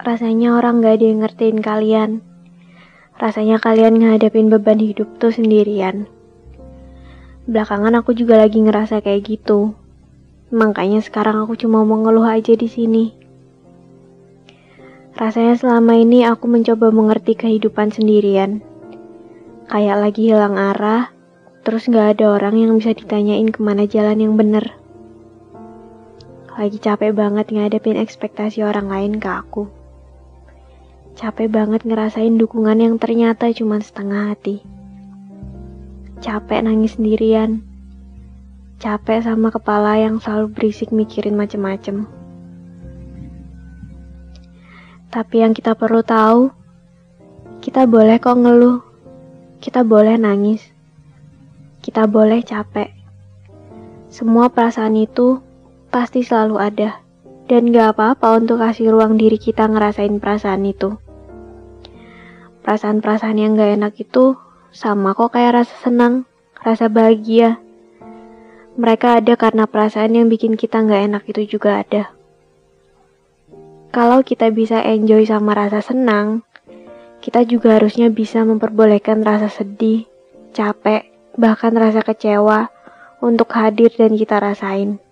rasanya orang gak ada yang ngertiin kalian. Rasanya kalian ngadepin beban hidup tuh sendirian. Belakangan aku juga lagi ngerasa kayak gitu. Makanya sekarang aku cuma mau ngeluh aja di sini. Rasanya selama ini aku mencoba mengerti kehidupan sendirian. Kayak lagi hilang arah, terus gak ada orang yang bisa ditanyain ke mana jalan yang bener. Lagi capek banget ngadepin ekspektasi orang lain ke aku. Capek banget ngerasain dukungan yang ternyata cuma setengah hati. Capek nangis sendirian. Capek sama kepala yang selalu berisik mikirin macem-macem. Tapi yang kita perlu tahu, kita boleh kok ngeluh. Kita boleh nangis. Kita boleh capek. Semua perasaan itu pasti selalu ada dan gak apa-apa untuk kasih ruang diri kita ngerasain perasaan itu. Perasaan-perasaan yang gak enak itu sama kok kayak rasa senang, rasa bahagia. Mereka ada karena perasaan yang bikin kita gak enak itu juga ada. Kalau kita bisa enjoy sama rasa senang, kita juga harusnya bisa memperbolehkan rasa sedih, capek, bahkan rasa kecewa untuk hadir dan kita rasain.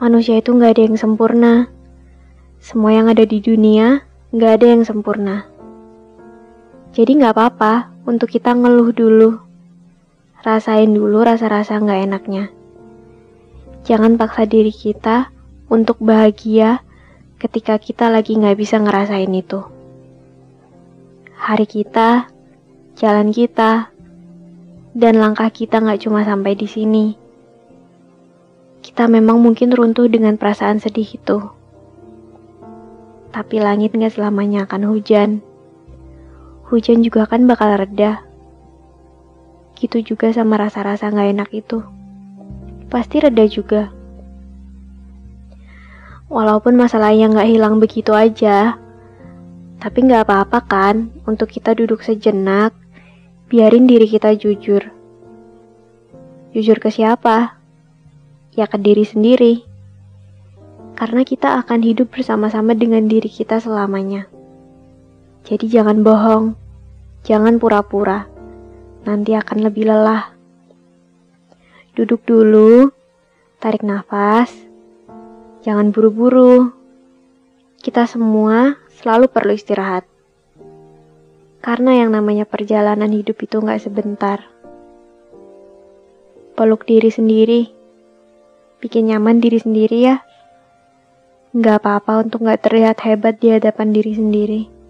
Manusia itu nggak ada yang sempurna. Semua yang ada di dunia nggak ada yang sempurna. Jadi nggak apa-apa untuk kita ngeluh dulu. Rasain dulu rasa-rasa nggak enaknya. Jangan paksa diri kita untuk bahagia ketika kita lagi nggak bisa ngerasain itu. Hari kita, jalan kita, dan langkah kita nggak cuma sampai di sini kita memang mungkin runtuh dengan perasaan sedih itu. Tapi langit gak selamanya akan hujan. Hujan juga kan bakal reda. Gitu juga sama rasa-rasa gak enak itu. Pasti reda juga. Walaupun masalahnya gak hilang begitu aja, tapi gak apa-apa kan untuk kita duduk sejenak, biarin diri kita jujur. Jujur ke siapa? Ya ke diri sendiri. Karena kita akan hidup bersama-sama dengan diri kita selamanya. Jadi jangan bohong, jangan pura-pura. Nanti akan lebih lelah. Duduk dulu, tarik nafas, jangan buru-buru. Kita semua selalu perlu istirahat. Karena yang namanya perjalanan hidup itu nggak sebentar. Peluk diri sendiri bikin nyaman diri sendiri ya. Nggak apa-apa untuk nggak terlihat hebat di hadapan diri sendiri.